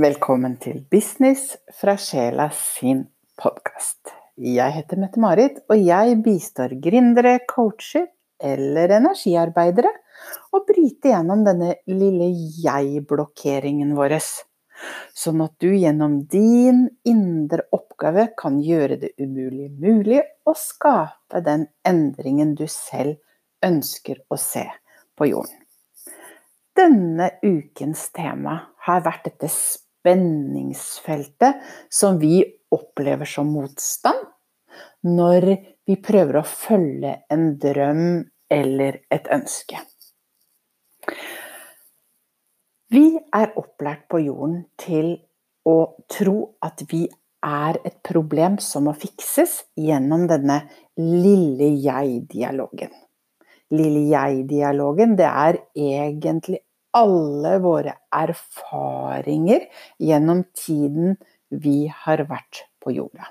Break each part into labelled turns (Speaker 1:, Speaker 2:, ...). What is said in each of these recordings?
Speaker 1: Velkommen til Business fra sjela sin podkast. Jeg heter Mette-Marit, og jeg bistår gründere, coacher eller energiarbeidere å bryte gjennom denne lille jeg-blokkeringen vår, sånn at du gjennom din indre oppgave kan gjøre det umulig mulig og skape den endringen du selv ønsker å se på jorden. Denne ukens tema har vært dette spenningsfeltet som vi opplever som motstand når vi prøver å følge en drøm eller et ønske. Vi er opplært på jorden til å tro at vi er et problem som må fikses gjennom denne lille jeg-dialogen. Lille jeg-dialogen, det er egentlig alle våre erfaringer gjennom tiden vi har vært på jorda.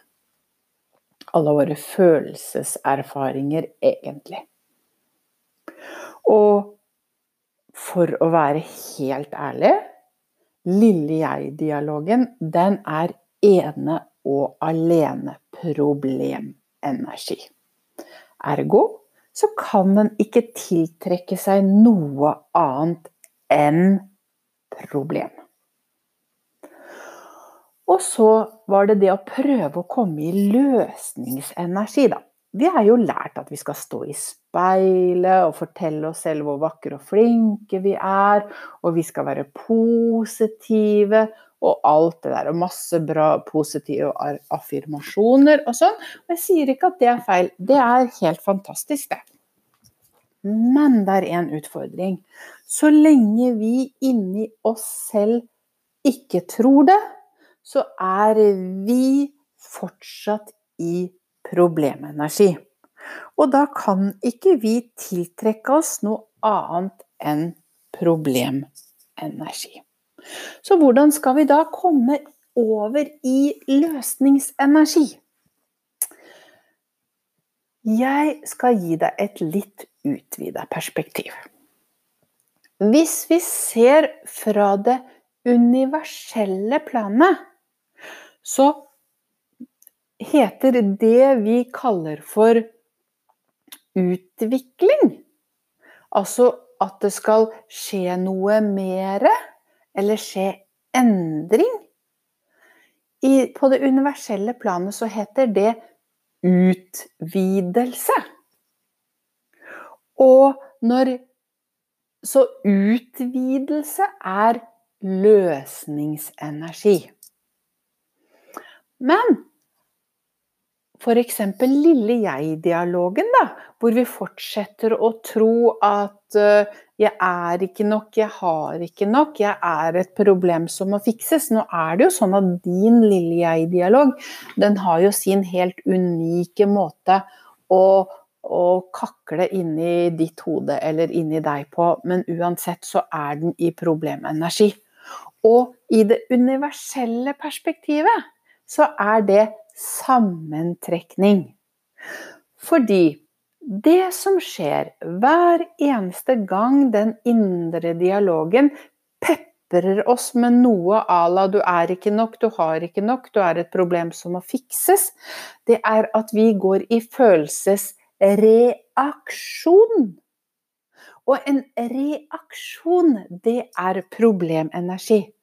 Speaker 1: Alle våre følelseserfaringer, egentlig. Og for å være helt ærlig Lille jeg-dialogen, den er ene og alene problemenergi. Ergo så kan den ikke tiltrekke seg noe annet enn problem. Og så var det det å prøve å komme i løsningsenergi, da. Vi er jo lært at vi skal stå i speilet og fortelle oss selv hvor vakre og flinke vi er, og vi skal være positive og alt det der, og masse bra positive affirmasjoner og sånn. Og jeg sier ikke at det er feil, det er helt fantastisk, det. Men det er en utfordring. Så lenge vi inni oss selv ikke tror det, så er vi fortsatt i problemenergi. Og da kan ikke vi tiltrekke oss noe annet enn problemenergi. Så hvordan skal vi da komme over i løsningsenergi? Jeg skal gi deg et litt utvida perspektiv. Hvis vi ser fra det universelle planet, så heter det vi kaller for utvikling Altså at det skal skje noe mere, eller skje endring. I, på det universelle planet så heter det utvidelse. Og når Så utvidelse er løsningsenergi. Men f.eks. lille jeg-dialogen, da, hvor vi fortsetter å tro at uh, 'jeg er ikke nok, jeg har ikke nok, jeg er et problem som må fikses'. Nå er det jo sånn at din lille jeg-dialog, den har jo sin helt unike måte å å kakle inni ditt hode eller inni deg på, men uansett så er den i problemenergi. Og i det universelle perspektivet så er det sammentrekning. Fordi det som skjer hver eneste gang den indre dialogen peprer oss med noe à la 'du er ikke nok, du har ikke nok, du er et problem som må fikses', det er at vi går i følelsesreaksjon. Og en reaksjon, det er problemenergi.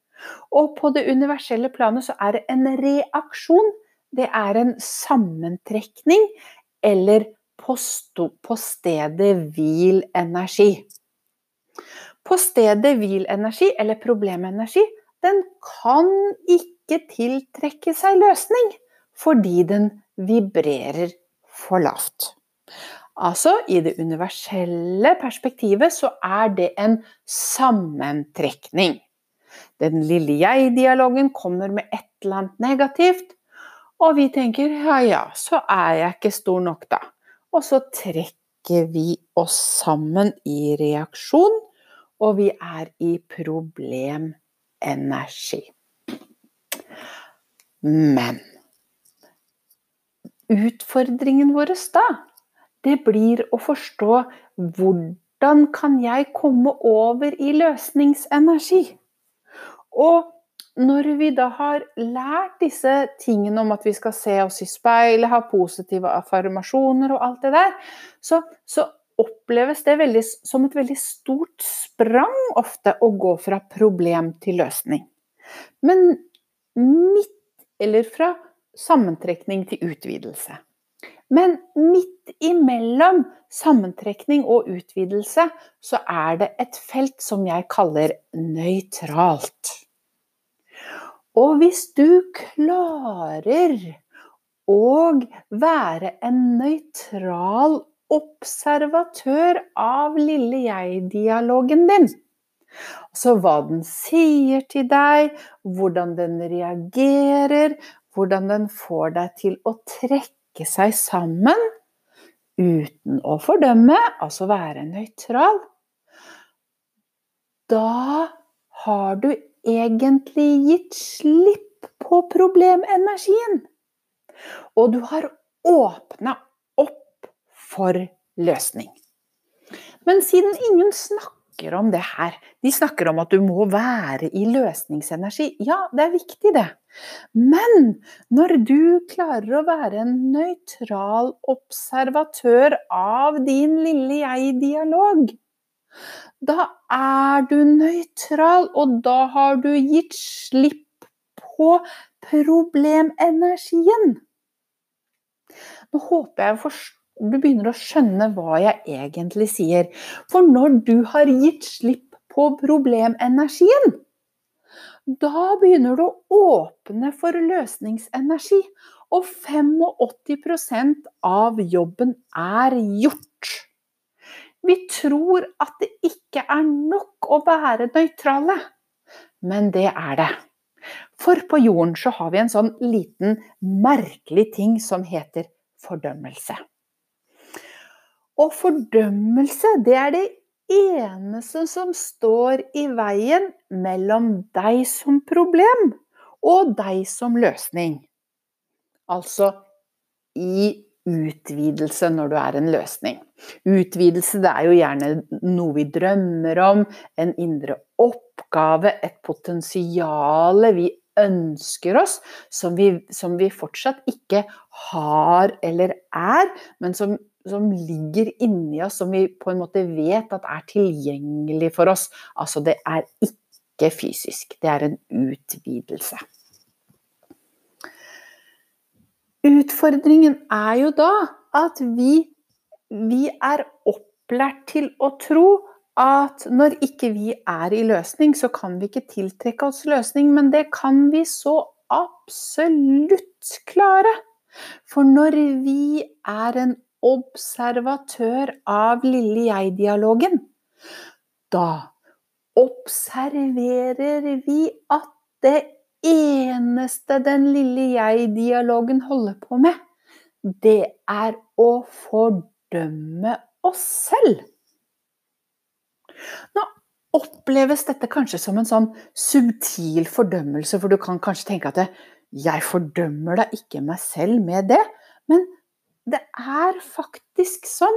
Speaker 1: Og på det universelle planet så er det en reaksjon. Det er en sammentrekning eller på, på stedet hvil energi. På stedet hvil energi, eller problemenergi, den kan ikke tiltrekke seg løsning fordi den vibrerer for lavt. Altså, i det universelle perspektivet så er det en sammentrekning. Den lille jeg-dialogen kommer med et eller annet negativt, og vi tenker ja ja, så er jeg ikke stor nok, da. Og så trekker vi oss sammen i reaksjon, og vi er i problemenergi. Men utfordringen vår da det blir å forstå hvordan kan jeg komme over i løsningsenergi? Og når vi da har lært disse tingene om at vi skal se oss i speilet, ha positive affirmasjoner og alt det der, så, så oppleves det veldig, som et veldig stort sprang ofte å gå fra problem til løsning. Men midt eller fra sammentrekning til utvidelse. Men midt imellom sammentrekning og utvidelse, så er det et felt som jeg kaller nøytralt. Og hvis du klarer å være en nøytral observatør av lille jeg-dialogen din, altså hva den sier til deg, hvordan den reagerer, hvordan den får deg til å trekke seg sammen uten å fordømme, altså være nøytral. Da har du egentlig gitt slipp på problemenergien. Og du har åpna opp for løsning. Men siden ingen snakker om det her. De snakker om at du må være i løsningsenergi. Ja, det er viktig, det. Men når du klarer å være en nøytral observatør av din lille jeg-dialog, da er du nøytral, og da har du gitt slipp på problemenergien. Nå håper jeg du begynner å skjønne hva jeg egentlig sier. For når du har gitt slipp på problemenergien, da begynner du å åpne for løsningsenergi. Og 85 av jobben er gjort. Vi tror at det ikke er nok å være nøytrale, men det er det. For på jorden så har vi en sånn liten merkelig ting som heter fordømmelse. Og fordømmelse, det er det eneste som står i veien mellom deg som problem og deg som løsning. Altså i utvidelse når du er en løsning. Utvidelse det er jo gjerne noe vi drømmer om, en indre oppgave, et potensial vi ønsker oss, som vi, som vi fortsatt ikke har eller er, men som som ligger inni oss, som vi på en måte vet at er tilgjengelig for oss. Altså, det er ikke fysisk. Det er en utvidelse. Utfordringen er jo da at vi, vi er opplært til å tro at når ikke vi er i løsning, så kan vi ikke tiltrekke oss løsning. Men det kan vi så absolutt klare. For når vi er en observatør av lille jeg-dialogen. Da observerer vi at det eneste den lille jeg-dialogen holder på med, det er å fordømme oss selv. Nå oppleves dette kanskje som en sånn subtil fordømmelse, for du kan kanskje tenke at det, 'jeg fordømmer da ikke meg selv med det', men det er faktisk sånn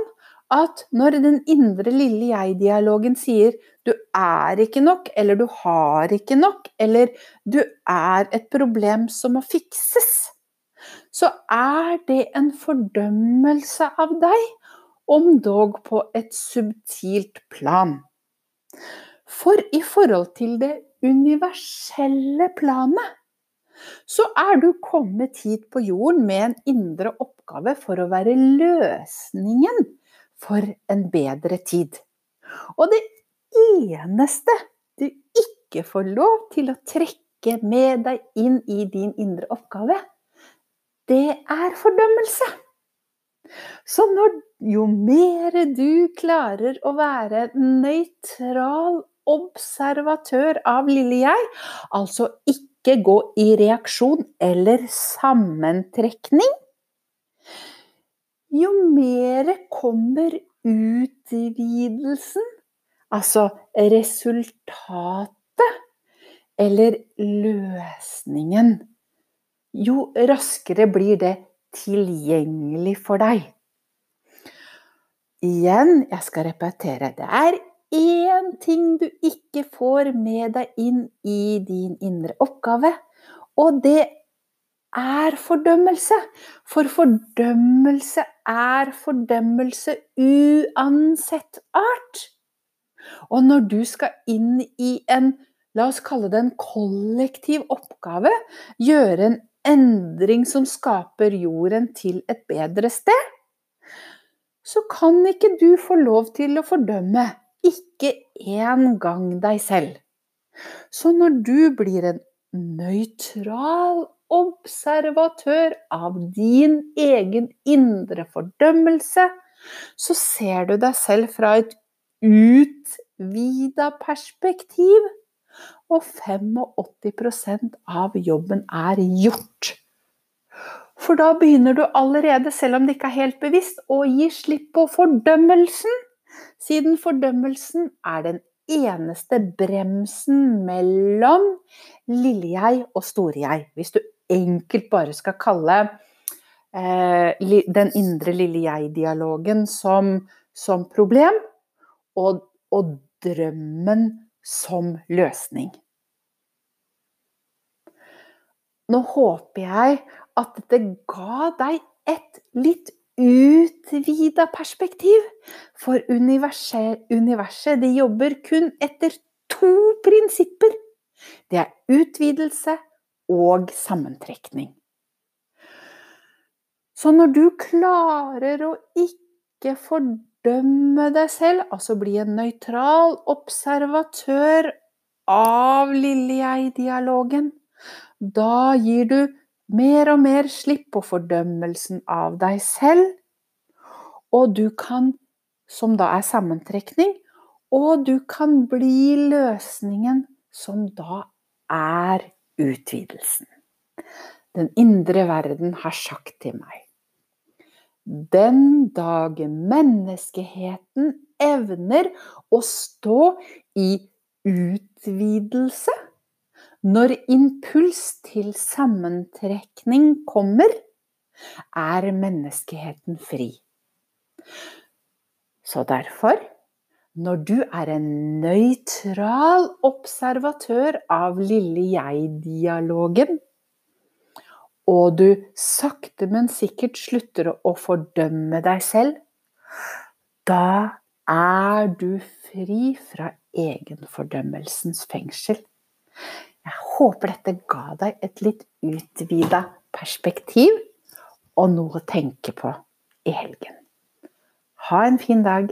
Speaker 1: at når den indre lille jeg-dialogen sier 'du er ikke nok', eller 'du har ikke nok', eller 'du er et problem som må fikses', så er det en fordømmelse av deg, om dog på et subtilt plan. For i forhold til det universelle planet så er du kommet hit på jorden med en indre oppgave for å være løsningen for en bedre tid. Og det eneste du ikke får lov til å trekke med deg inn i din indre oppgave, det er fordømmelse. Så når, jo mer du klarer å være nøytral observatør av lille jeg, altså ikke gå i reaksjon eller sammentrekning. Jo mer kommer utvidelsen, altså resultatet eller løsningen, jo raskere blir det tilgjengelig for deg. Igjen, jeg skal repetere. Det er én ting du ikke får med deg inn i din indre oppgave, og det er fordømmelse. For fordømmelse er fordømmelse uansett art. Og når du skal inn i en, la oss kalle det en kollektiv oppgave, gjøre en endring som skaper jorden til et bedre sted, så kan ikke du få lov til å fordømme, ikke engang deg selv. Så når du blir en nøytral observatør av din egen indre fordømmelse, så ser du deg selv fra et utvida perspektiv. Og 85% av jobben er gjort. For da begynner du allerede, selv om det ikke er helt bevisst, å gi slipp på fordømmelsen. Siden fordømmelsen er den eneste bremsen mellom lille-jeg og store-jeg. Hvis du enkelt bare skal kalle eh, den indre lille-jeg-dialogen som, som, problem, og, og drømmen som løsning. Nå håper jeg at dette ga deg et litt utvida perspektiv. For universet, universet de jobber kun etter to prinsipper. Det er utvidelse og sammentrekning. Så når du klarer å ikke fordømme deg selv, altså bli en nøytral observatør av lille-jeg-dialogen, da gir du mer og mer slipp på fordømmelsen av deg selv, og du kan, som da er sammentrekning, og du kan bli løsningen som da er utvidelsen. Den indre verden har sagt til meg Den dagen menneskeheten evner å stå i utvidelse, når impuls til sammentrekning kommer, er menneskeheten fri. Så derfor når du er en nøytral observatør av lille jeg-dialogen, og du sakte, men sikkert slutter å fordømme deg selv, da er du fri fra egenfordømmelsens fengsel. Jeg håper dette ga deg et litt utvida perspektiv og noe å tenke på i helgen. Ha en fin dag.